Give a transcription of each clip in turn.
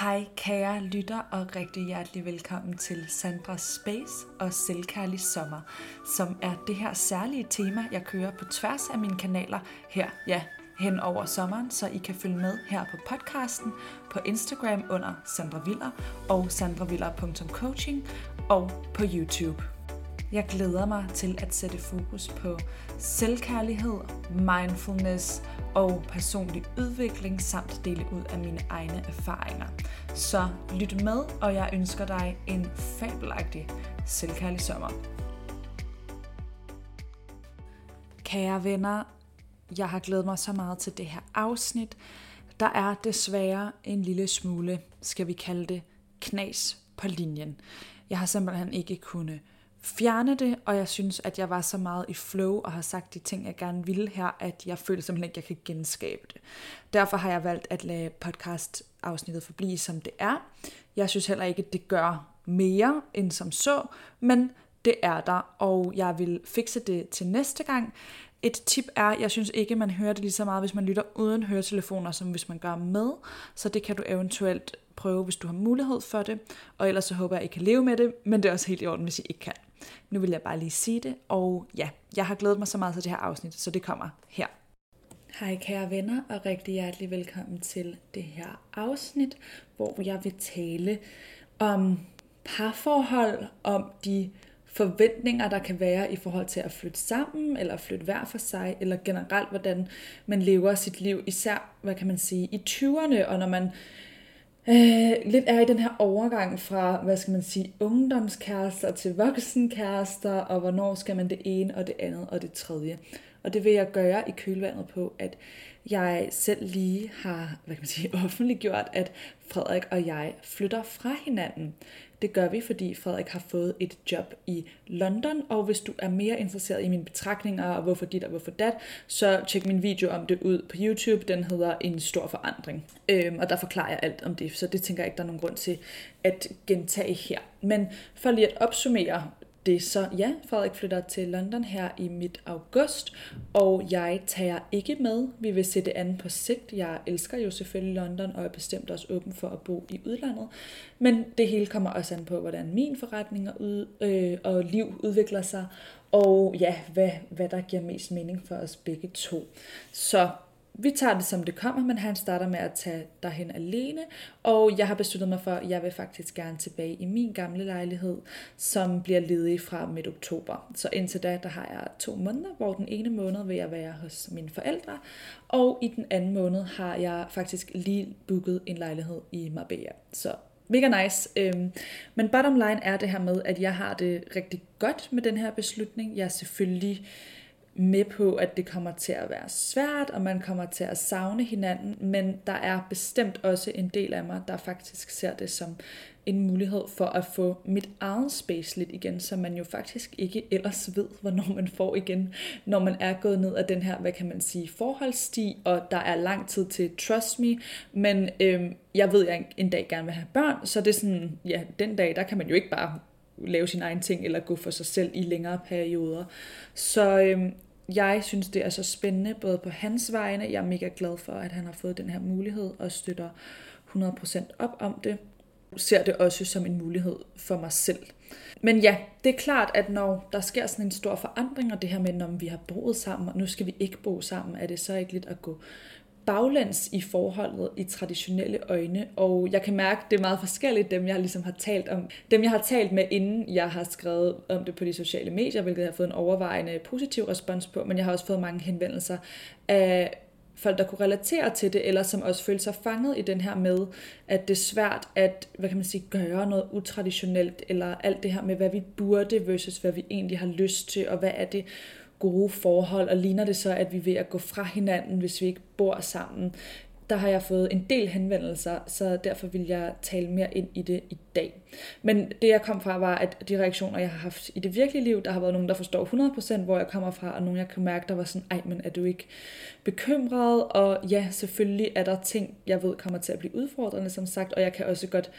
Hej kære lytter og rigtig hjertelig velkommen til Sandra Space og Selvkærlig Sommer, som er det her særlige tema, jeg kører på tværs af mine kanaler her, ja, hen over sommeren, så I kan følge med her på podcasten, på Instagram under Sandra Viller og sandraviller.coaching og på YouTube. Jeg glæder mig til at sætte fokus på selvkærlighed, mindfulness og personlig udvikling samt dele ud af mine egne erfaringer. Så lyt med, og jeg ønsker dig en fabelagtig selvkærlig sommer. Kære venner, jeg har glædet mig så meget til det her afsnit. Der er desværre en lille smule, skal vi kalde det, knas på linjen. Jeg har simpelthen ikke kunnet fjerne det, og jeg synes, at jeg var så meget i flow og har sagt de ting, jeg gerne ville her, at jeg føler simpelthen ikke, at jeg kan genskabe det. Derfor har jeg valgt at lade podcast-afsnittet forblive, som det er. Jeg synes heller ikke, at det gør mere end som så, men det er der, og jeg vil fikse det til næste gang. Et tip er, jeg synes ikke, man hører det lige så meget, hvis man lytter uden høretelefoner, som hvis man gør med. Så det kan du eventuelt prøve, hvis du har mulighed for det. Og ellers så håber jeg, at I kan leve med det, men det er også helt i orden, hvis I ikke kan. Nu vil jeg bare lige sige det, og ja, jeg har glædet mig så meget til det her afsnit, så det kommer her. Hej kære venner, og rigtig hjertelig velkommen til det her afsnit, hvor jeg vil tale om parforhold, om de forventninger, der kan være i forhold til at flytte sammen, eller flytte hver for sig, eller generelt, hvordan man lever sit liv, især, hvad kan man sige, i 20'erne, og når man øh, lidt er i den her overgang fra, hvad skal man sige, ungdomskærester til voksenkærester, og hvornår skal man det ene og det andet og det tredje. Og det vil jeg gøre i kølvandet på, at jeg selv lige har, hvad kan man sige, offentliggjort, at Frederik og jeg flytter fra hinanden. Det gør vi, fordi Frederik har fået et job i London, og hvis du er mere interesseret i mine betragtninger og hvorfor dit og hvorfor dat, så tjek min video om det ud på YouTube. Den hedder En stor forandring, øhm, og der forklarer jeg alt om det, så det tænker jeg ikke, der er nogen grund til at gentage her. Men for lige at opsummere det så, ja, Frederik flytter til London her i midt august, og jeg tager ikke med. Vi vil se det andet på sigt. Jeg elsker jo selvfølgelig London, og er bestemt også åben for at bo i udlandet. Men det hele kommer også an på, hvordan min forretning og, ud, øh, og liv udvikler sig, og ja, hvad, hvad der giver mest mening for os begge to. Så vi tager det som det kommer, men han starter med at tage derhen alene, og jeg har besluttet mig for, at jeg vil faktisk gerne tilbage i min gamle lejlighed, som bliver ledig fra midt oktober. Så indtil da, der har jeg to måneder, hvor den ene måned vil jeg være hos mine forældre, og i den anden måned har jeg faktisk lige booket en lejlighed i Marbella. Så mega nice. Øhm, men bottom line er det her med, at jeg har det rigtig godt med den her beslutning. Jeg er selvfølgelig med på, at det kommer til at være svært, og man kommer til at savne hinanden, men der er bestemt også en del af mig, der faktisk ser det som en mulighed for at få mit eget space lidt igen, som man jo faktisk ikke ellers ved, hvornår man får igen, når man er gået ned af den her, hvad kan man sige, forholdssti, og der er lang tid til trust me, men øhm, jeg ved, at jeg en dag gerne vil have børn, så det er sådan, ja, den dag, der kan man jo ikke bare lave sin egen ting, eller gå for sig selv i længere perioder. Så øhm, jeg synes, det er så spændende, både på hans vegne, jeg er mega glad for, at han har fået den her mulighed, og støtter 100% op om det. Ser det også som en mulighed for mig selv. Men ja, det er klart, at når der sker sådan en stor forandring, og det her med, når vi har boet sammen, og nu skal vi ikke bo sammen, er det så ikke lidt at gå baglæns i forholdet i traditionelle øjne, og jeg kan mærke, at det er meget forskelligt, dem jeg ligesom har talt om. Dem jeg har talt med, inden jeg har skrevet om det på de sociale medier, hvilket jeg har fået en overvejende positiv respons på, men jeg har også fået mange henvendelser af folk, der kunne relatere til det, eller som også følte sig fanget i den her med, at det er svært at, hvad kan man sige, gøre noget utraditionelt, eller alt det her med, hvad vi burde versus hvad vi egentlig har lyst til, og hvad er det gode forhold, og ligner det så, at vi er ved at gå fra hinanden, hvis vi ikke bor sammen. Der har jeg fået en del henvendelser, så derfor vil jeg tale mere ind i det i dag. Men det jeg kom fra var, at de reaktioner, jeg har haft i det virkelige liv, der har været nogen, der forstår 100% hvor jeg kommer fra, og nogen, jeg kan mærke, der var sådan, ej, men er du ikke bekymret? Og ja, selvfølgelig er der ting, jeg ved kommer til at blive udfordrende, som sagt, og jeg kan også godt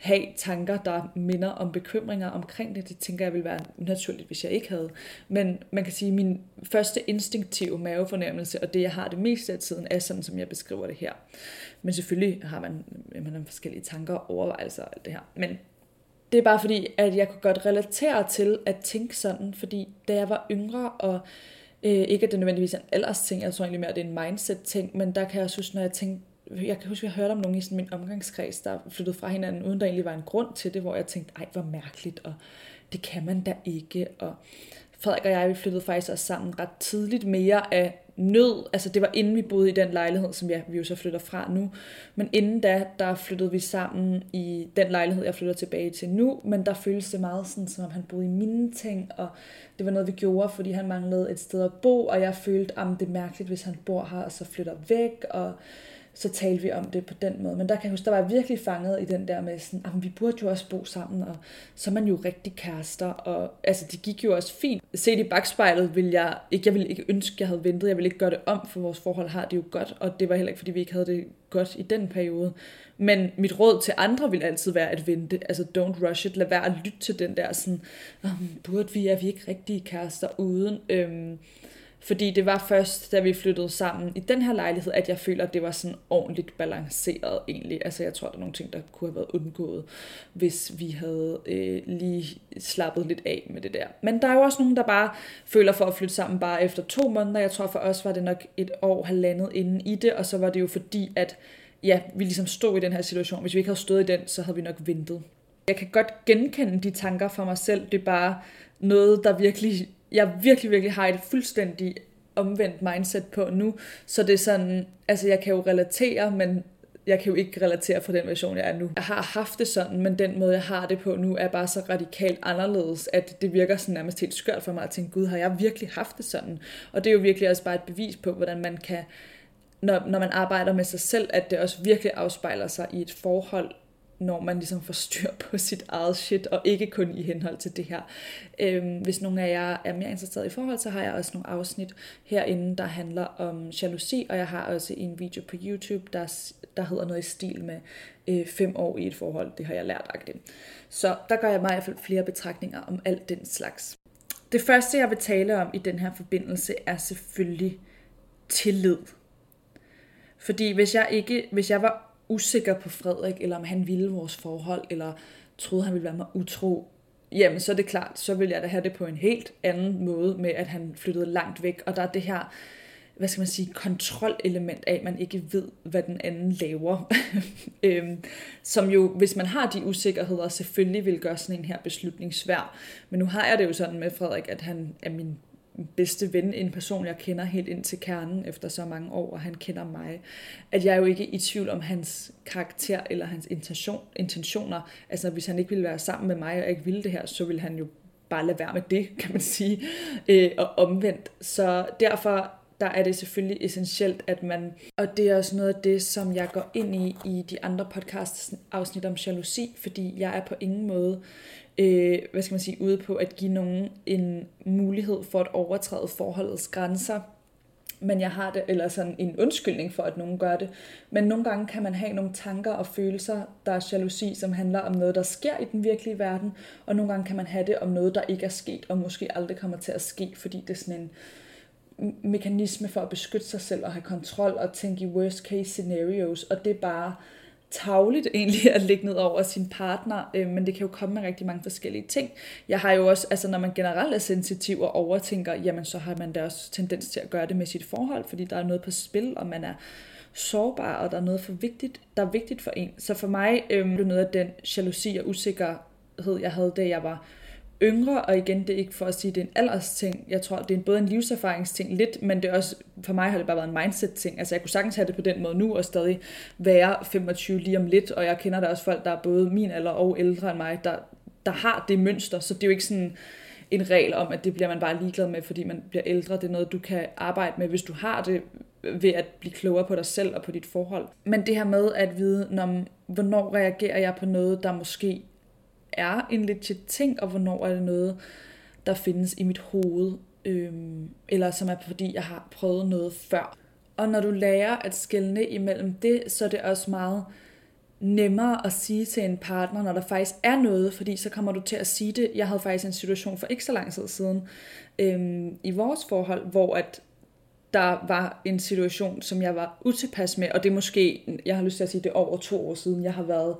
have tanker, der minder om bekymringer omkring det. Det tænker jeg ville være naturligt, hvis jeg ikke havde. Men man kan sige, at min første instinktive mavefornemmelse, og det jeg har det meste af tiden, er sådan, som jeg beskriver det her. Men selvfølgelig har man, man har forskellige tanker og overvejelser og alt det her. Men det er bare fordi, at jeg kunne godt relatere til at tænke sådan, fordi da jeg var yngre, og øh, ikke at det nødvendigvis er en alders ting, jeg tror egentlig mere, at det er en mindset ting, men der kan jeg synes, når jeg tænkte, jeg kan huske, at jeg hørte om nogen i sådan min omgangskreds, der flyttede fra hinanden, uden der egentlig var en grund til det, hvor jeg tænkte, ej, hvor mærkeligt, og det kan man da ikke, og Frederik og jeg, vi flyttede faktisk også sammen ret tidligt, mere af nød. Altså det var inden vi boede i den lejlighed, som jeg, vi jo så flytter fra nu. Men inden da, der flyttede vi sammen i den lejlighed, jeg flytter tilbage til nu. Men der føltes det meget sådan, som om han boede i mine ting, og det var noget, vi gjorde, fordi han manglede et sted at bo, og jeg følte, at det er mærkeligt, hvis han bor her, og så flytter væk, og så talte vi om det på den måde. Men der kan jeg huske, der var jeg virkelig fanget i den der med sådan, ah, at vi burde jo også bo sammen, og så er man jo rigtig kærester, og altså, det gik jo også fint. Set i bagspejlet vil jeg ikke, jeg ville ikke ønske, at jeg havde ventet, jeg ville ikke gøre det om, for vores forhold har det jo godt, og det var heller ikke, fordi vi ikke havde det godt i den periode. Men mit råd til andre vil altid være at vente. Altså, don't rush it. Lad være at lytte til den der sådan, ah, burde vi, er vi ikke rigtige kærester uden? Øhm, fordi det var først, da vi flyttede sammen i den her lejlighed, at jeg føler, at det var sådan ordentligt balanceret egentlig. Altså jeg tror, der er nogle ting, der kunne have været undgået, hvis vi havde øh, lige slappet lidt af med det der. Men der er jo også nogen, der bare føler for at flytte sammen bare efter to måneder. Jeg tror for os var det nok et år, halvandet inden i det, og så var det jo fordi, at ja, vi ligesom stod i den her situation. Hvis vi ikke havde stået i den, så havde vi nok ventet. Jeg kan godt genkende de tanker for mig selv. Det er bare noget, der virkelig jeg virkelig, virkelig har et fuldstændig omvendt mindset på nu. Så det er sådan, altså jeg kan jo relatere, men jeg kan jo ikke relatere fra den version, jeg er nu. Jeg har haft det sådan, men den måde, jeg har det på nu, er bare så radikalt anderledes, at det virker sådan nærmest helt skørt for mig at tænke, gud, har jeg virkelig haft det sådan? Og det er jo virkelig også bare et bevis på, hvordan man kan, når, når man arbejder med sig selv, at det også virkelig afspejler sig i et forhold, når man ligesom får styr på sit eget shit, og ikke kun i henhold til det her. Øhm, hvis nogle af jer er mere interesseret i forhold, så har jeg også nogle afsnit herinde, der handler om jalousi, og jeg har også en video på YouTube, der, der hedder noget i stil med øh, fem år i et forhold. Det har jeg lært agtigt. Så der gør jeg mig i hvert fald flere betragtninger om alt den slags. Det første, jeg vil tale om i den her forbindelse, er selvfølgelig tillid. Fordi hvis jeg ikke, hvis jeg var usikker på Frederik, eller om han ville vores forhold, eller troede, han ville være mig utro, jamen så er det klart, så vil jeg da have det på en helt anden måde med, at han flyttede langt væk. Og der er det her, hvad skal man sige, kontrolelement af, at man ikke ved, hvad den anden laver. øhm, som jo, hvis man har de usikkerheder, selvfølgelig vil gøre sådan en her beslutning svær. Men nu har jeg det jo sådan med Frederik, at han er min bedste ven, en person, jeg kender helt ind til kernen efter så mange år, og han kender mig, at jeg er jo ikke i tvivl om hans karakter eller hans intention, intentioner. Altså hvis han ikke ville være sammen med mig, og ikke ville det her, så ville han jo bare lade være med det, kan man sige, øh, og omvendt. Så derfor der er det selvfølgelig essentielt, at man, og det er også noget af det, som jeg går ind i i de andre podcast afsnit om jalousi, fordi jeg er på ingen måde øh, hvad skal man sige, ude på at give nogen en mulighed for at overtræde forholdets grænser. Men jeg har det, eller sådan en undskyldning for, at nogen gør det. Men nogle gange kan man have nogle tanker og følelser, der er jalousi, som handler om noget, der sker i den virkelige verden. Og nogle gange kan man have det om noget, der ikke er sket, og måske aldrig kommer til at ske, fordi det er sådan en mekanisme for at beskytte sig selv og have kontrol og tænke i worst case scenarios. Og det er bare tavligt egentlig at ligge ned over sin partner, øh, men det kan jo komme med rigtig mange forskellige ting. Jeg har jo også, altså når man generelt er sensitiv og overtænker, jamen så har man da også tendens til at gøre det med sit forhold, fordi der er noget på spil, og man er sårbar, og der er noget for vigtigt, der er vigtigt for en. Så for mig øh, blev noget af den jalousi og usikkerhed, jeg havde, da jeg var yngre, og igen, det er ikke for at sige, at det er en aldersting. Jeg tror, det er både en livserfaringsting lidt, men det er også, for mig har det bare været en mindset-ting. Altså, jeg kunne sagtens have det på den måde nu, og stadig være 25 lige om lidt, og jeg kender der også folk, der er både min alder og ældre end mig, der, der har det mønster, så det er jo ikke sådan en regel om, at det bliver man bare ligeglad med, fordi man bliver ældre. Det er noget, du kan arbejde med, hvis du har det, ved at blive klogere på dig selv og på dit forhold. Men det her med at vide, når, hvornår reagerer jeg på noget, der måske er en legit ting, og hvornår er det noget, der findes i mit hoved, øhm, eller som er fordi, jeg har prøvet noget før. Og når du lærer at skelne imellem det, så er det også meget nemmere at sige til en partner, når der faktisk er noget, fordi så kommer du til at sige det. Jeg havde faktisk en situation for ikke så lang tid siden øhm, i vores forhold, hvor at der var en situation, som jeg var utilpas med, og det er måske, jeg har lyst til at sige, det er over to år siden, jeg har været,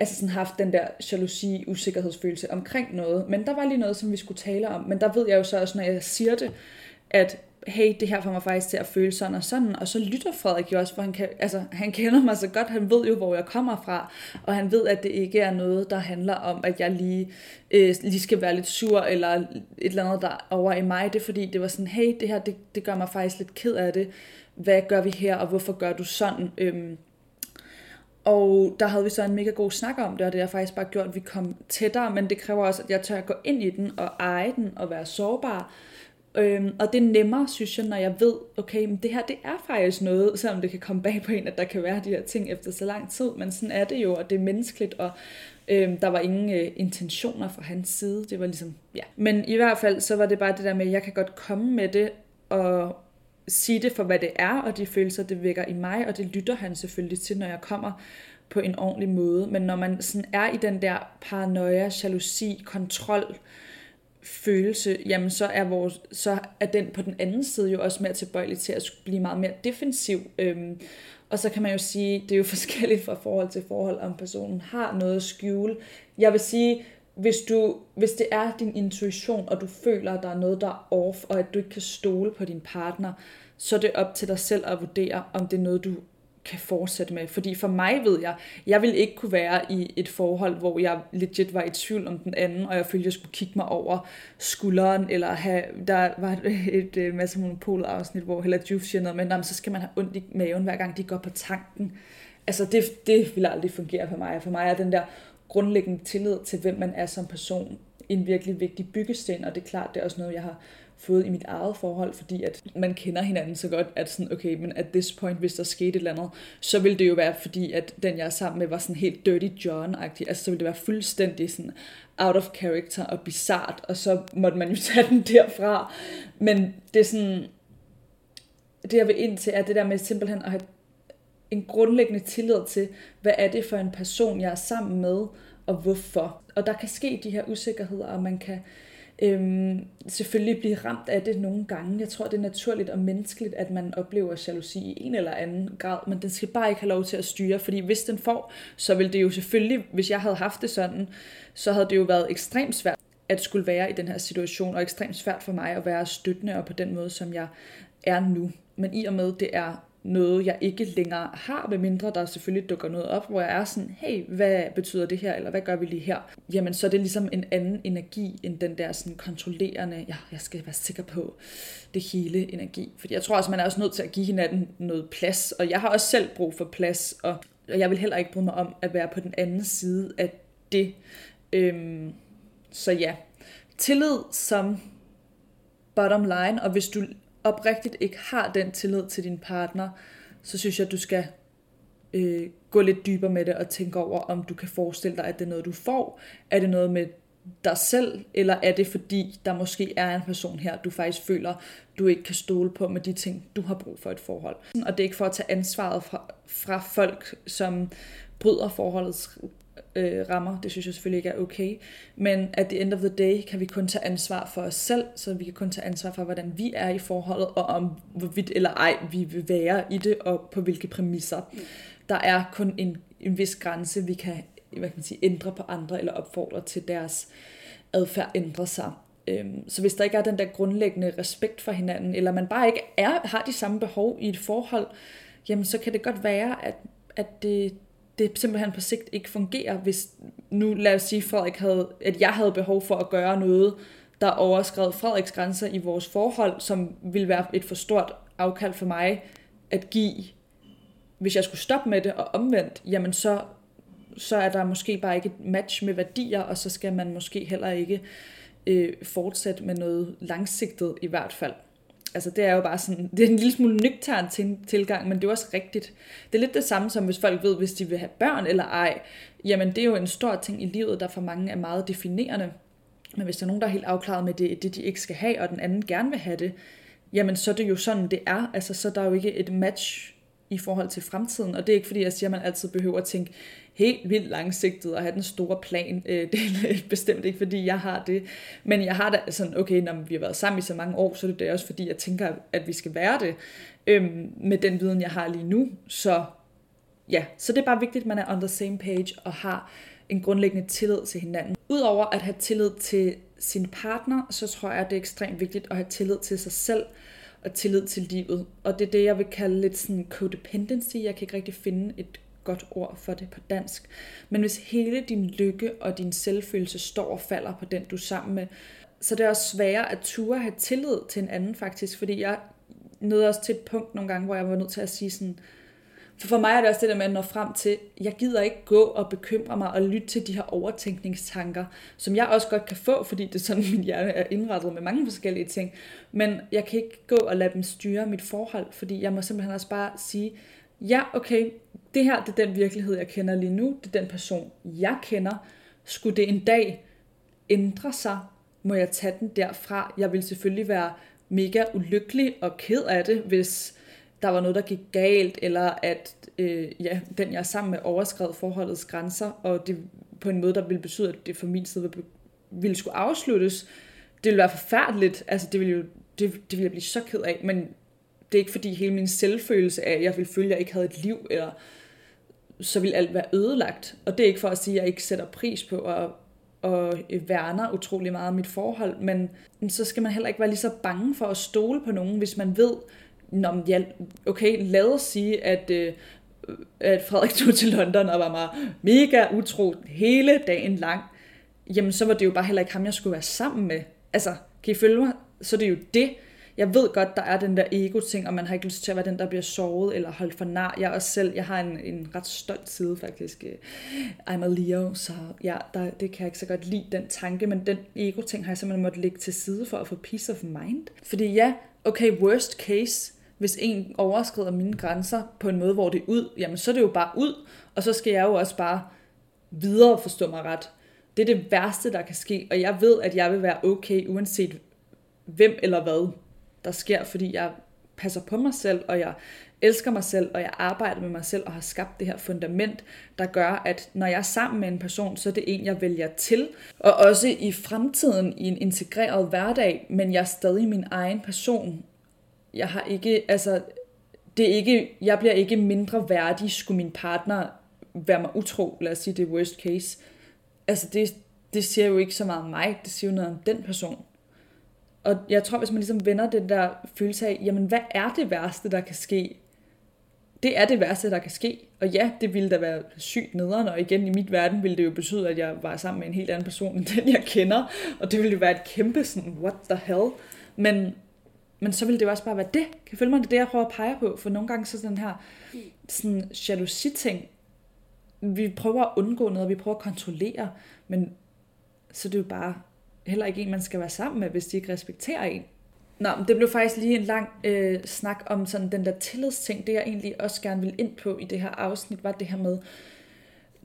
altså sådan haft den der jalousi, usikkerhedsfølelse omkring noget, men der var lige noget, som vi skulle tale om, men der ved jeg jo så også, når jeg siger det, at hey, det her får mig faktisk til at føle sådan og sådan, og så lytter Frederik jo også, for han, kan, altså, han kender mig så godt, han ved jo, hvor jeg kommer fra, og han ved, at det ikke er noget, der handler om, at jeg lige, øh, lige skal være lidt sur, eller et eller andet der over i mig, det er fordi, det var sådan, hey, det her, det, det gør mig faktisk lidt ked af det, hvad gør vi her, og hvorfor gør du sådan? Øhm, og der havde vi så en mega god snak om det, og det har faktisk bare gjort, at vi kom tættere, men det kræver også, at jeg tør at gå ind i den og eje den og være sårbar, Øhm, og det er nemmere, synes jeg, når jeg ved, okay, men det her, det er faktisk noget, selvom det kan komme bag på en, at der kan være de her ting efter så lang tid, men sådan er det jo, og det er menneskeligt, og øhm, der var ingen øh, intentioner fra hans side, det var ligesom, ja. Men i hvert fald, så var det bare det der med, at jeg kan godt komme med det, og sige det for, hvad det er, og de følelser, det vækker i mig, og det lytter han selvfølgelig til, når jeg kommer på en ordentlig måde. Men når man sådan er i den der paranoia, jalousi, kontrol, følelse, jamen så er, vores, så er den på den anden side jo også mere tilbøjelig til at blive meget mere defensiv. Øhm, og så kan man jo sige, det er jo forskelligt fra forhold til forhold, om personen har noget at skjule. Jeg vil sige, hvis, du, hvis det er din intuition, og du føler, at der er noget, der er off, og at du ikke kan stole på din partner, så er det op til dig selv at vurdere, om det er noget, du kan fortsætte med. Fordi for mig ved jeg, jeg vil ikke kunne være i et forhold, hvor jeg legit var i tvivl om den anden, og jeg følte, jeg skulle kigge mig over skulderen, eller have, der var et, et, masse monopolafsnit, hvor heller Juf siger noget, men jamen, så skal man have ondt i maven, hver gang de går på tanken. Altså det, det vil aldrig fungere for mig. For mig er den der grundlæggende tillid til, hvem man er som person, en virkelig vigtig byggesten, og det er klart, det er også noget, jeg har fået i mit eget forhold, fordi at man kender hinanden så godt, at sådan, okay, men at this point, hvis der skete et eller andet, så ville det jo være, fordi at den, jeg er sammen med, var sådan helt Dirty John-agtig. Altså, så ville det være fuldstændig sådan out of character og bizart, og så måtte man jo tage den derfra. Men det er sådan, det jeg vil ind til, er det der med simpelthen at have en grundlæggende tillid til, hvad er det for en person, jeg er sammen med, og hvorfor. Og der kan ske de her usikkerheder, og man kan øhm, selvfølgelig blive ramt af det nogle gange. Jeg tror, det er naturligt og menneskeligt, at man oplever jalousi i en eller anden grad, men den skal bare ikke have lov til at styre, fordi hvis den får, så ville det jo selvfølgelig, hvis jeg havde haft det sådan, så havde det jo været ekstremt svært at skulle være i den her situation, og ekstremt svært for mig at være støttende og på den måde, som jeg er nu. Men i og med, det er noget, jeg ikke længere har, medmindre der selvfølgelig dukker noget op, hvor jeg er sådan, hey, hvad betyder det her, eller hvad gør vi lige her? Jamen, så er det ligesom en anden energi, end den der sådan kontrollerende, ja, jeg skal være sikker på det hele energi. Fordi jeg tror også, man er også nødt til at give hinanden noget plads, og jeg har også selv brug for plads, og jeg vil heller ikke bryde mig om at være på den anden side af det. Øhm, så ja, tillid som bottom line, og hvis du oprigtigt ikke har den tillid til din partner, så synes jeg, at du skal øh, gå lidt dybere med det og tænke over, om du kan forestille dig, at det er noget, du får. Er det noget med dig selv, eller er det fordi, der måske er en person her, du faktisk føler, du ikke kan stole på med de ting, du har brug for et forhold. Og det er ikke for at tage ansvaret fra, fra folk, som bryder forholdets øh, rammer. Det synes jeg selvfølgelig ikke er okay. Men at the end of the day kan vi kun tage ansvar for os selv, så vi kan kun tage ansvar for, hvordan vi er i forholdet, og om hvorvidt eller ej vi vil være i det, og på hvilke præmisser. Mm. Der er kun en, en vis grænse, vi kan, hvad kan man sige, ændre på andre, eller opfordre til deres adfærd ændre sig. Øhm, så hvis der ikke er den der grundlæggende respekt for hinanden, eller man bare ikke er, har de samme behov i et forhold, jamen så kan det godt være, at, at det, det simpelthen på sigt ikke fungerer, hvis nu lad os sige, Frederik havde, at jeg havde behov for at gøre noget, der overskred Frederiks grænser i vores forhold, som ville være et for stort afkald for mig at give, hvis jeg skulle stoppe med det og omvendt, jamen så, så er der måske bare ikke et match med værdier, og så skal man måske heller ikke øh, fortsætte med noget langsigtet i hvert fald altså det er jo bare sådan, det er en lille smule nøgtern tilgang, men det er også rigtigt. Det er lidt det samme som hvis folk ved, hvis de vil have børn eller ej, jamen det er jo en stor ting i livet, der for mange er meget definerende. Men hvis der er nogen, der er helt afklaret med det, det de ikke skal have, og den anden gerne vil have det, jamen så er det jo sådan, det er. Altså så er der jo ikke et match i forhold til fremtiden. Og det er ikke fordi, jeg siger, at man altid behøver at tænke helt vildt langsigtet og have den store plan. Øh, det er bestemt ikke, fordi jeg har det. Men jeg har da sådan, okay, når vi har været sammen i så mange år, så er det da også, fordi jeg tænker, at vi skal være det. Øhm, med den viden, jeg har lige nu. Så ja, så det er bare vigtigt, at man er on the same page og har en grundlæggende tillid til hinanden. Udover at have tillid til sin partner, så tror jeg, at det er ekstremt vigtigt at have tillid til sig selv og tillid til livet. Og det er det, jeg vil kalde lidt sådan codependency. Jeg kan ikke rigtig finde et godt ord for det på dansk. Men hvis hele din lykke og din selvfølelse står og falder på den, du er sammen med, så det er også sværere at ture have tillid til en anden faktisk, fordi jeg nåede også til et punkt nogle gange, hvor jeg var nødt til at sige sådan, for for mig er det også det der med at nå frem til, jeg gider ikke gå og bekymre mig og lytte til de her overtænkningstanker, som jeg også godt kan få, fordi det er sådan, min hjerne er indrettet med mange forskellige ting. Men jeg kan ikke gå og lade dem styre mit forhold, fordi jeg må simpelthen også bare sige, ja, okay, det her det er den virkelighed, jeg kender lige nu, det er den person, jeg kender. Skulle det en dag ændre sig, må jeg tage den derfra. Jeg vil selvfølgelig være mega ulykkelig og ked af det, hvis der var noget, der gik galt, eller at øh, ja, den, jeg er sammen med, overskred forholdets grænser, og det på en måde, der ville betyde, at det for min side ville skulle afsluttes. Det ville være forfærdeligt. Altså, det ville jo det, det ville jeg blive så ked af, men det er ikke fordi hele min selvfølelse af, at jeg ville føle, at jeg ikke havde et liv, eller så ville alt være ødelagt. Og det er ikke for at sige, at jeg ikke sætter pris på at, og øh, værner utrolig meget om mit forhold, men så skal man heller ikke være lige så bange for at stole på nogen, hvis man ved, Nå, ja, okay, lad os sige, at, øh, at Frederik tog til London og var mig mega utro hele dagen lang. Jamen, så var det jo bare heller ikke ham, jeg skulle være sammen med. Altså, kan I følge mig? Så det er jo det. Jeg ved godt, der er den der ego-ting, og man har ikke lyst til at være den, der bliver såret eller holdt for nar. Jeg også selv, jeg har en, en ret stolt side faktisk. Øh, I'm a Leo, så ja, der, det kan jeg ikke så godt lide, den tanke, men den ego-ting har jeg simpelthen måtte lægge til side for at få peace of mind. Fordi ja, okay, worst case, hvis en overskrider mine grænser på en måde, hvor det er ud, jamen så er det jo bare ud, og så skal jeg jo også bare videre forstå mig ret. Det er det værste, der kan ske, og jeg ved, at jeg vil være okay, uanset hvem eller hvad der sker, fordi jeg passer på mig selv, og jeg elsker mig selv, og jeg arbejder med mig selv, og har skabt det her fundament, der gør, at når jeg er sammen med en person, så er det en, jeg vælger til. Og også i fremtiden i en integreret hverdag, men jeg er stadig min egen person, jeg har ikke, altså, det er ikke, jeg bliver ikke mindre værdig, skulle min partner være mig utro, lad os sige, det worst case. Altså, det, det siger jo ikke så meget om mig, det siger jo noget om den person. Og jeg tror, hvis man ligesom vender den der følelse af, jamen, hvad er det værste, der kan ske? Det er det værste, der kan ske. Og ja, det ville da være sygt nederen, og igen i mit verden ville det jo betyde, at jeg var sammen med en helt anden person, end den jeg kender. Og det ville jo være et kæmpe sådan, what the hell? Men men så vil det jo også bare være det. Kan du følge mig? Det er det, jeg prøver at pege på. For nogle gange så sådan her sådan jalousi-ting, vi prøver at undgå noget, vi prøver at kontrollere, men så er det jo bare heller ikke en, man skal være sammen med, hvis de ikke respekterer en. Nå, men det blev faktisk lige en lang øh, snak om sådan den der tillidsting. Det jeg egentlig også gerne vil ind på i det her afsnit, var det her med,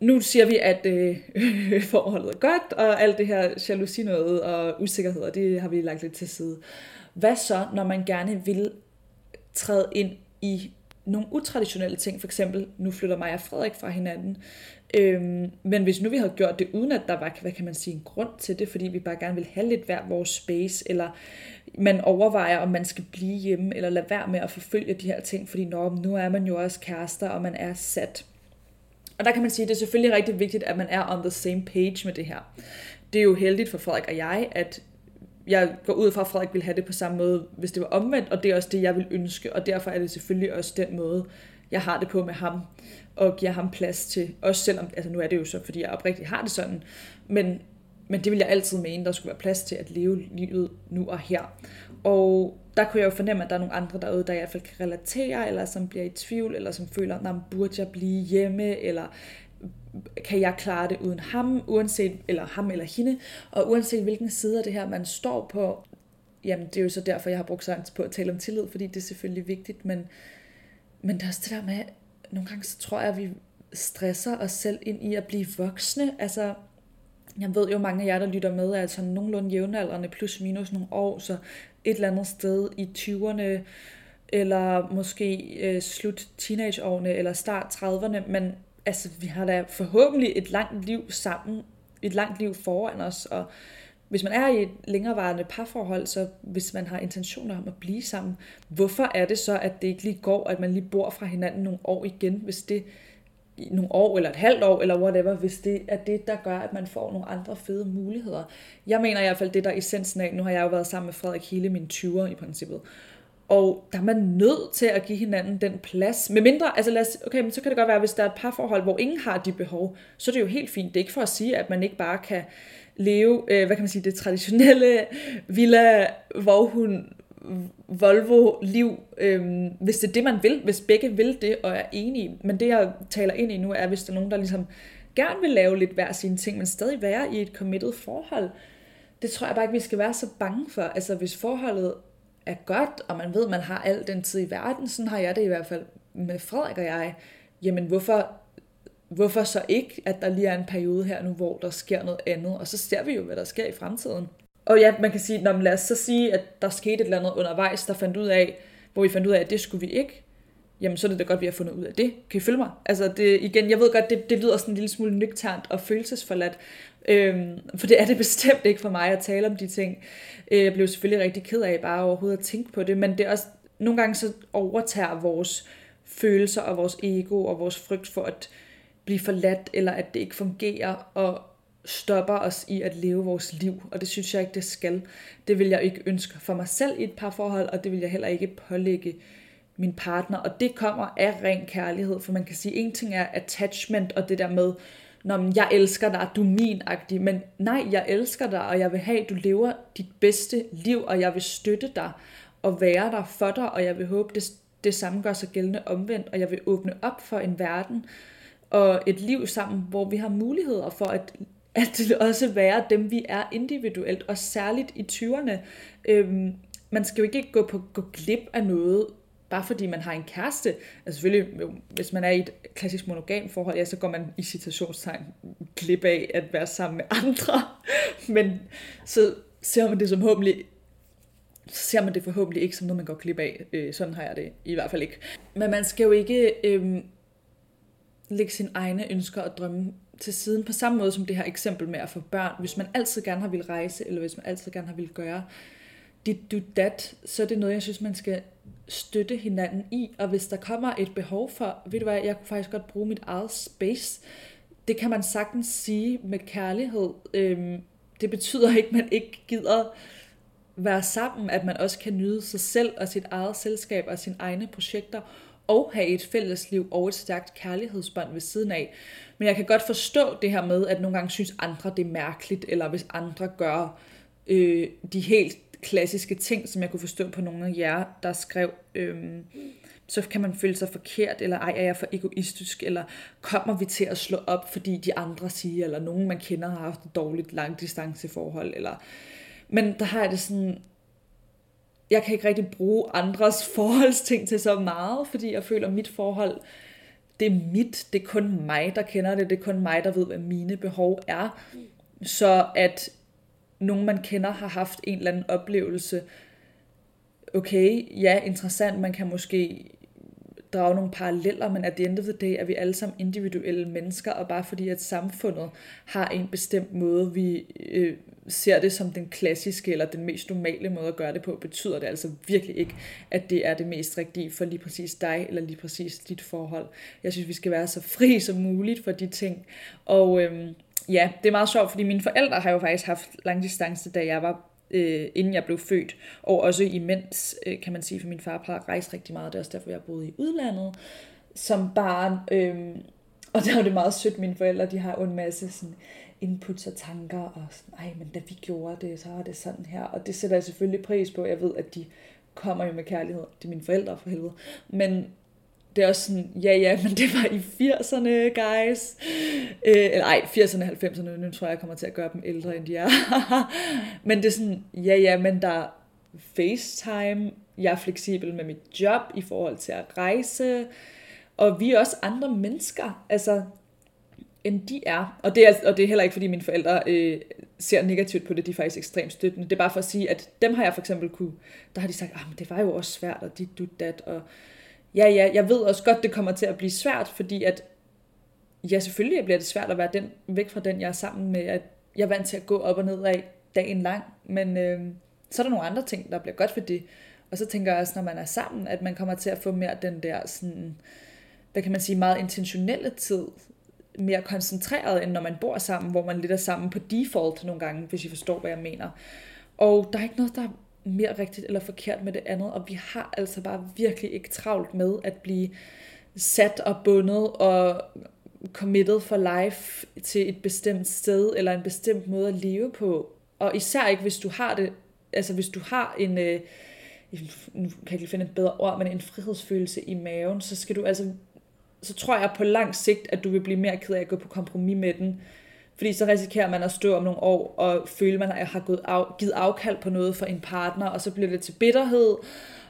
nu siger vi, at øh, forholdet er godt, og alt det her jalousi noget og usikkerhed, det har vi lagt lidt til side. Hvad så, når man gerne vil træde ind i nogle utraditionelle ting, for eksempel, nu flytter mig og Frederik fra hinanden, øhm, men hvis nu vi havde gjort det, uden at der var, hvad kan man sige, en grund til det, fordi vi bare gerne vil have lidt hver vores space, eller man overvejer, om man skal blive hjemme, eller lade være med at forfølge de her ting, fordi når, nu er man jo også kærester, og man er sat. Og der kan man sige, at det er selvfølgelig rigtig vigtigt, at man er on the same page med det her. Det er jo heldigt for Frederik og jeg, at jeg går ud fra, at Frederik vil have det på samme måde, hvis det var omvendt, og det er også det, jeg vil ønske, og derfor er det selvfølgelig også den måde, jeg har det på med ham, og giver ham plads til, også selvom, altså nu er det jo så, fordi jeg oprigtigt har det sådan, men, men det vil jeg altid mene, der skulle være plads til at leve livet nu og her. Og der kunne jeg jo fornemme, at der er nogle andre derude, der i hvert fald kan relatere, eller som bliver i tvivl, eller som føler, at burde jeg blive hjemme, eller kan jeg klare det uden ham, uanset, eller ham eller hende, og uanset hvilken side af det her, man står på, jamen det er jo så derfor, jeg har brugt så på at tale om tillid, fordi det er selvfølgelig vigtigt, men, men der er også det der med, nogle gange så tror jeg, at vi stresser os selv ind i at blive voksne, altså jeg ved jo, mange af jer, der lytter med, er altså nogenlunde jævnaldrende, plus minus nogle år, så et eller andet sted i 20'erne, eller måske øh, slut teenageårene, eller start 30'erne, men altså, vi har da forhåbentlig et langt liv sammen, et langt liv foran os, og hvis man er i et længerevarende parforhold, så hvis man har intentioner om at blive sammen, hvorfor er det så, at det ikke lige går, at man lige bor fra hinanden nogle år igen, hvis det nogle år, eller et halvt år, eller whatever, hvis det er det, der gør, at man får nogle andre fede muligheder. Jeg mener i hvert fald, det der er essensen af, nu har jeg jo været sammen med Frederik hele mine 20'er i princippet, og der er man nødt til at give hinanden den plads. Med mindre, altså lad os, okay, men så kan det godt være, hvis der er et parforhold, hvor ingen har de behov, så er det jo helt fint. Det er ikke for at sige, at man ikke bare kan leve, øh, hvad kan man sige, det traditionelle villa, hvor hun Volvo-liv, øh, hvis det er det, man vil, hvis begge vil det og er enige. Men det, jeg taler ind i nu, er, hvis der er nogen, der ligesom gerne vil lave lidt hver sine ting, men stadig være i et committed forhold. Det tror jeg bare ikke, vi skal være så bange for. Altså, hvis forholdet er godt, og man ved, at man har al den tid i verden, sådan har jeg det i hvert fald med Frederik og jeg, jamen hvorfor, hvorfor så ikke, at der lige er en periode her nu, hvor der sker noget andet, og så ser vi jo, hvad der sker i fremtiden. Og ja, man kan sige, når lad os så sige, at der skete et eller andet undervejs, der fandt ud af, hvor vi fandt ud af, at det skulle vi ikke, jamen så er det da godt, at vi har fundet ud af det. Kan I følge mig? Altså det, igen, jeg ved godt, det, det lyder sådan en lille smule nøgternt og følelsesforladt, øhm, for det er det bestemt ikke for mig at tale om de ting. Øh, jeg blev selvfølgelig rigtig ked af bare overhovedet at tænke på det, men det er også, nogle gange så overtager vores følelser og vores ego og vores frygt for at blive forladt, eller at det ikke fungerer, og stopper os i at leve vores liv, og det synes jeg ikke, det skal. Det vil jeg ikke ønske for mig selv i et par forhold, og det vil jeg heller ikke pålægge min partner, og det kommer af ren kærlighed, for man kan sige, en ting er attachment, og det der med, når jeg elsker dig, du er min-agtig, men nej, jeg elsker dig, og jeg vil have, at du lever dit bedste liv, og jeg vil støtte dig, og være der for dig, og jeg vil håbe, det, det samme gør sig gældende omvendt, og jeg vil åbne op for en verden, og et liv sammen, hvor vi har muligheder for at at også være dem, vi er individuelt, og særligt i 20'erne. Øhm, man skal jo ikke gå, på, gå glip af noget, bare fordi man har en kæreste. Altså selvfølgelig, hvis man er i et klassisk monogam forhold, ja, så går man i citationstegn glip af at være sammen med andre. Men så ser man det som forhåbentlig så ser man det forhåbentlig ikke som noget, man går glip af. Øh, sådan har jeg det i hvert fald ikke. Men man skal jo ikke øh, lægge sine egne ønsker og drømme til siden, på samme måde som det her eksempel med at få børn. Hvis man altid gerne har vil rejse, eller hvis man altid gerne har vil gøre dit du dat, så er det noget, jeg synes, man skal støtte hinanden i. Og hvis der kommer et behov for, ved du hvad, jeg kunne faktisk godt bruge mit eget space, det kan man sagtens sige med kærlighed. Øhm, det betyder ikke, at man ikke gider være sammen, at man også kan nyde sig selv og sit eget selskab og sine egne projekter, og have et fælles liv og et stærkt kærlighedsbånd ved siden af. Men jeg kan godt forstå det her med, at nogle gange synes andre, det er mærkeligt, eller hvis andre gør øh, de helt klassiske ting, som jeg kunne forstå på nogle af jer, der skrev, øhm, så kan man føle sig forkert, eller ej, er jeg for egoistisk, eller kommer vi til at slå op, fordi de andre siger, eller nogen man kender har haft et dårligt langdistanceforhold, eller... Men der har jeg det sådan, jeg kan ikke rigtig bruge andres forholdsting til så meget, fordi jeg føler, at mit forhold, det er mit, det er kun mig, der kender det, det er kun mig, der ved, hvad mine behov er. Så at nogen, man kender, har haft en eller anden oplevelse, okay, ja, interessant, man kan måske drage nogle paralleller, men at the end of the day er vi alle sammen individuelle mennesker, og bare fordi at samfundet har en bestemt måde, vi øh, ser det som den klassiske eller den mest normale måde at gøre det på, betyder det altså virkelig ikke, at det er det mest rigtige for lige præcis dig eller lige præcis dit forhold. Jeg synes, vi skal være så fri som muligt for de ting. Og Øh, ja, det er meget sjovt, fordi mine forældre har jo faktisk haft langdistance, da jeg var øh, inden jeg blev født, og også imens, øh, kan man sige, for min far plejer at rejse rigtig meget, det er også derfor, jeg boede i udlandet som barn, øh, og der var det meget sødt, mine forældre, de har jo en masse sådan, inputs og tanker, og sådan, ej, men da vi gjorde det, så var det sådan her, og det sætter jeg selvfølgelig pris på, jeg ved, at de kommer jo med kærlighed, det er mine forældre for helvede, men det er også sådan, ja ja, men det var i 80'erne, guys. Øh, eller ej, 80'erne, 90'erne, nu tror jeg, jeg kommer til at gøre dem ældre, end de er. men det er sådan, ja ja, men der er FaceTime, jeg er fleksibel med mit job i forhold til at rejse, og vi er også andre mennesker. Altså, end de er. Og det er, og det er heller ikke, fordi mine forældre øh, ser negativt på det. De er faktisk ekstremt støttende. Det er bare for at sige, at dem har jeg for eksempel kunne... Der har de sagt, ah, at det var jo også svært, og dit, du, dat. Og ja, ja, jeg ved også godt, det kommer til at blive svært, fordi at... Ja, selvfølgelig bliver det svært at være den, væk fra den, jeg er sammen med. At jeg er vant til at gå op og ned af dagen lang. Men øh, så er der nogle andre ting, der bliver godt for det. Og så tænker jeg også, når man er sammen, at man kommer til at få mere den der sådan, hvad kan man sige, meget intentionelle tid, mere koncentreret, end når man bor sammen, hvor man lidt er sammen på default nogle gange, hvis I forstår, hvad jeg mener. Og der er ikke noget, der mere rigtigt eller forkert med det andet, og vi har altså bare virkelig ikke travlt med at blive sat og bundet og committed for life til et bestemt sted eller en bestemt måde at leve på. Og især ikke, hvis du har det, altså hvis du har en, øh, nu kan jeg ikke finde et bedre ord, men en frihedsfølelse i maven, så skal du altså, så tror jeg på lang sigt, at du vil blive mere ked af at gå på kompromis med den. Fordi så risikerer man at stå om nogle år og føle, at man har gået af, givet afkald på noget for en partner, og så bliver det til bitterhed,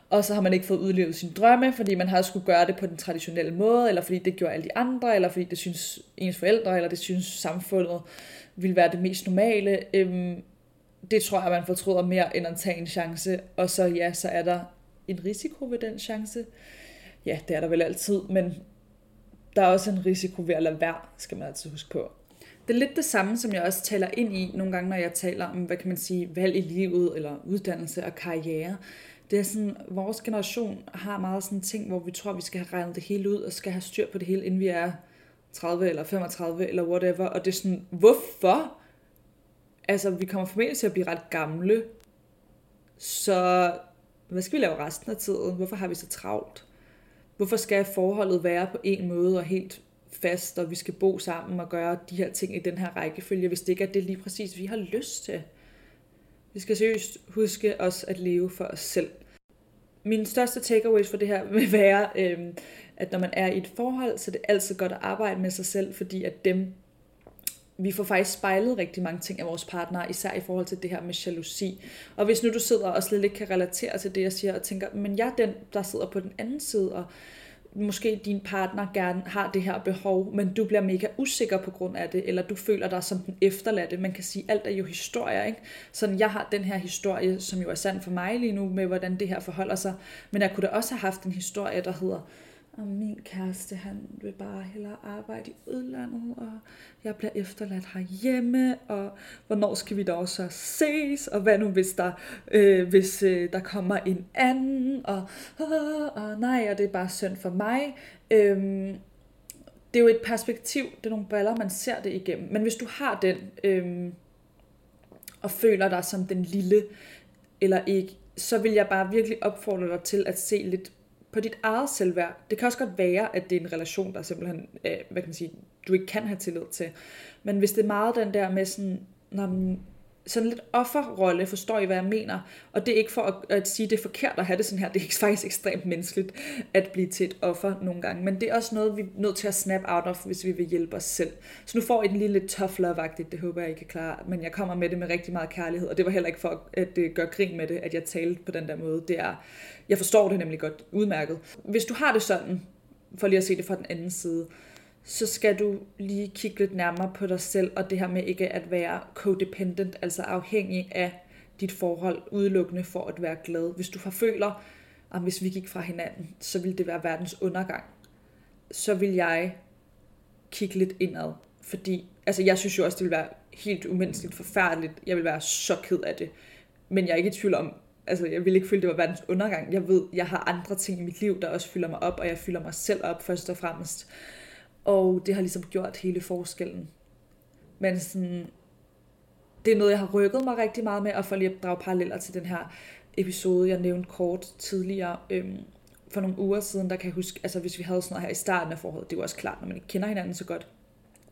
og så har man ikke fået udlevet sine drømme, fordi man har skulle gøre det på den traditionelle måde, eller fordi det gjorde alle de andre, eller fordi det synes ens forældre, eller det synes samfundet ville være det mest normale. Øhm, det tror jeg, man fortryder mere, end at tage en chance. Og så ja, så er der en risiko ved den chance. Ja, det er der vel altid, men der er også en risiko ved at lade være, skal man altid huske på. Det er lidt det samme, som jeg også taler ind i nogle gange, når jeg taler om, hvad kan man sige, valg i livet, eller uddannelse og karriere. Det er sådan, vores generation har meget sådan ting, hvor vi tror, vi skal have regnet det hele ud, og skal have styr på det hele, inden vi er 30 eller 35 eller whatever. Og det er sådan, hvorfor? altså, vi kommer formentlig til at blive ret gamle, så hvad skal vi lave resten af tiden? Hvorfor har vi så travlt? Hvorfor skal forholdet være på en måde og helt fast, og vi skal bo sammen og gøre de her ting i den her rækkefølge, hvis det ikke er det lige præcis, vi har lyst til? Vi skal seriøst huske os at leve for os selv. Min største takeaways for det her vil være, øhm, at når man er i et forhold, så er det altid godt at arbejde med sig selv, fordi at dem, vi får faktisk spejlet rigtig mange ting af vores partnere, især i forhold til det her med jalousi. Og hvis nu du sidder og slet ikke kan relatere til det, jeg siger, og tænker, men jeg er den, der sidder på den anden side, og måske din partner gerne har det her behov, men du bliver mega usikker på grund af det, eller du føler dig som den efterladte. Man kan sige, alt er jo historie, ikke? Sådan, jeg har den her historie, som jo er sand for mig lige nu, med hvordan det her forholder sig, men jeg kunne da også have haft en historie, der hedder, og min kæreste, han vil bare hellere arbejde i udlandet, og jeg bliver efterladt herhjemme, og hvornår skal vi da også ses, og hvad nu hvis der, øh, hvis øh, der kommer en anden, og, øh, og nej, og det er bare synd for mig. Øhm, det er jo et perspektiv, det er nogle baller, man ser det igennem. Men hvis du har den, øhm, og føler dig som den lille, eller ikke, så vil jeg bare virkelig opfordre dig til at se lidt på dit eget selvværd. Det kan også godt være, at det er en relation, der simpelthen, øh, hvad kan man sige, du ikke kan have tillid til. Men hvis det er meget den der med sådan, når, sådan lidt offerrolle, forstår I, hvad jeg mener? Og det er ikke for at, at sige, at det er forkert at have det sådan her. Det er faktisk ekstremt menneskeligt at blive til et offer nogle gange. Men det er også noget, vi er nødt til at snap out of, hvis vi vil hjælpe os selv. Så nu får I den lige lidt tough love -agtigt. Det håber jeg, I kan klare. Men jeg kommer med det med rigtig meget kærlighed. Og det var heller ikke for at øh, det gør grin med det, at jeg talte på den der måde. Det er, jeg forstår det nemlig godt udmærket. Hvis du har det sådan, for lige at se det fra den anden side, så skal du lige kigge lidt nærmere på dig selv, og det her med ikke at være codependent, altså afhængig af dit forhold udelukkende for at være glad. Hvis du forføler, at hvis vi gik fra hinanden, så ville det være verdens undergang, så vil jeg kigge lidt indad. Fordi, altså jeg synes jo også, det vil være helt umenneskeligt forfærdeligt. Jeg vil være så ked af det. Men jeg er ikke i tvivl om, altså jeg vil ikke føle, det var verdens undergang. Jeg ved, jeg har andre ting i mit liv, der også fylder mig op, og jeg fylder mig selv op først og fremmest. Og det har ligesom gjort hele forskellen. Men sådan, det er noget, jeg har rykket mig rigtig meget med, og for lige at drage paralleller til den her episode, jeg nævnte kort tidligere, øhm, for nogle uger siden, der kan jeg huske, altså hvis vi havde sådan noget her i starten af forholdet, det var også klart, når man ikke kender hinanden så godt,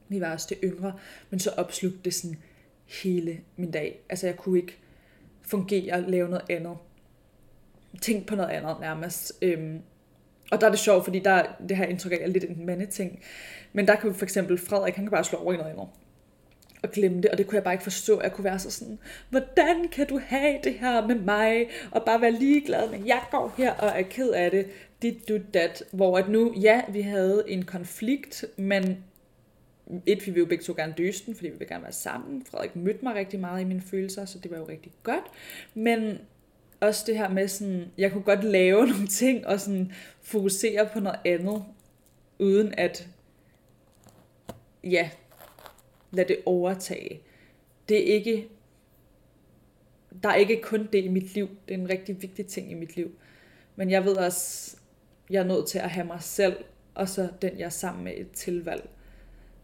vi var også det yngre, men så opslugte det sådan hele min dag. Altså jeg kunne ikke fungere, lave noget andet. Tænk på noget andet nærmest. Øhm, og der er det sjovt, fordi der, det her indtryk af er lidt en mandeting. Men der kan for eksempel Frederik, han kan bare slå over i noget andet. Og glemme det, og det kunne jeg bare ikke forstå. Jeg kunne være så sådan, hvordan kan du have det her med mig? Og bare være ligeglad, med, jeg går her og er ked af det. Dit, du, dat. Hvor at nu, ja, vi havde en konflikt, men et, vi vil jo begge to gerne løse den, fordi vi vil gerne være sammen. Frederik mødte mig rigtig meget i mine følelser, så det var jo rigtig godt. Men også det her med sådan, jeg kunne godt lave nogle ting og sådan fokusere på noget andet, uden at, ja, lade det overtage. Det er ikke, der er ikke kun det i mit liv. Det er en rigtig vigtig ting i mit liv. Men jeg ved også, jeg er nødt til at have mig selv, og så den, jeg er sammen med et tilvalg.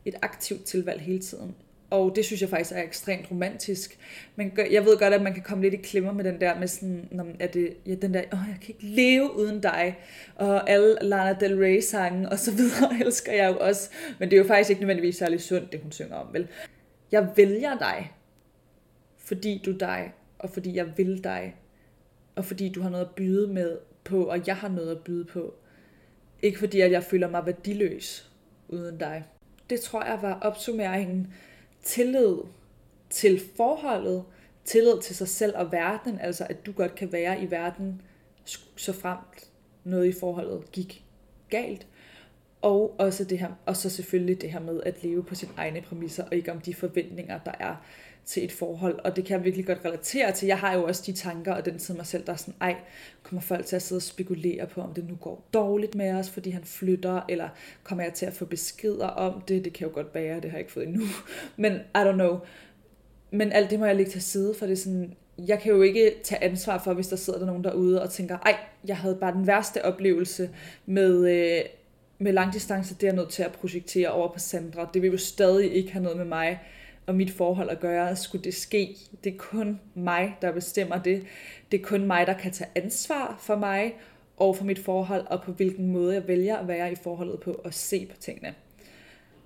Et aktivt tilvalg hele tiden. Og det synes jeg faktisk er ekstremt romantisk. Men jeg ved godt, at man kan komme lidt i klemmer med den der, med sådan, når er det, ja, den der, åh, jeg kan ikke leve uden dig, og alle Lana Del Rey sange og så videre, elsker jeg jo også. Men det er jo faktisk ikke nødvendigvis særlig sundt, det hun synger om, vel? Jeg vælger dig, fordi du er dig, og fordi jeg vil dig, og fordi du har noget at byde med på, og jeg har noget at byde på. Ikke fordi, at jeg føler mig værdiløs uden dig. Det tror jeg var opsummeringen tillid til forholdet, tillid til sig selv og verden, altså at du godt kan være i verden, så fremt noget i forholdet gik galt. Og også det her, og så selvfølgelig det her med at leve på sine egne præmisser, og ikke om de forventninger, der er til et forhold, og det kan jeg virkelig godt relatere til. Jeg har jo også de tanker og den tid mig selv, der er sådan, ej, kommer folk til at sidde og spekulere på, om det nu går dårligt med os, fordi han flytter, eller kommer jeg til at få beskeder om det? Det kan jo godt være, det har jeg ikke fået endnu. Men I don't know. Men alt det må jeg lægge til side, for det er sådan, jeg kan jo ikke tage ansvar for, hvis der sidder der nogen derude og tænker, ej, jeg havde bare den værste oplevelse med, øh, med langdistance, det er jeg nødt til at projektere over på Sandra. Det vil jo stadig ikke have noget med mig og mit forhold at gøre, skulle det ske. Det er kun mig, der bestemmer det. Det er kun mig, der kan tage ansvar for mig og for mit forhold, og på hvilken måde jeg vælger at være i forholdet på og se på tingene.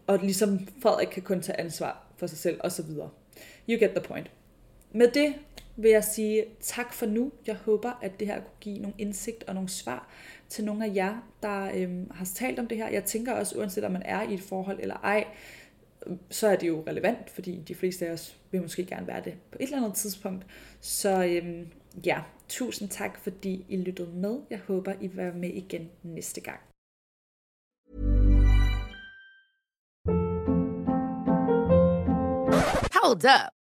Og ligesom Frederik kan kun tage ansvar for sig selv, og så videre. You get the point. Med det vil jeg sige tak for nu. Jeg håber, at det her kunne give nogle indsigt og nogle svar til nogle af jer, der øhm, har talt om det her. Jeg tænker også, uanset om man er i et forhold eller ej, så er det jo relevant, fordi de fleste af os vil måske gerne være det på et eller andet tidspunkt. Så øhm, ja, tusind tak, fordi I lyttede med. Jeg håber, I vil være med igen næste gang. Hold up.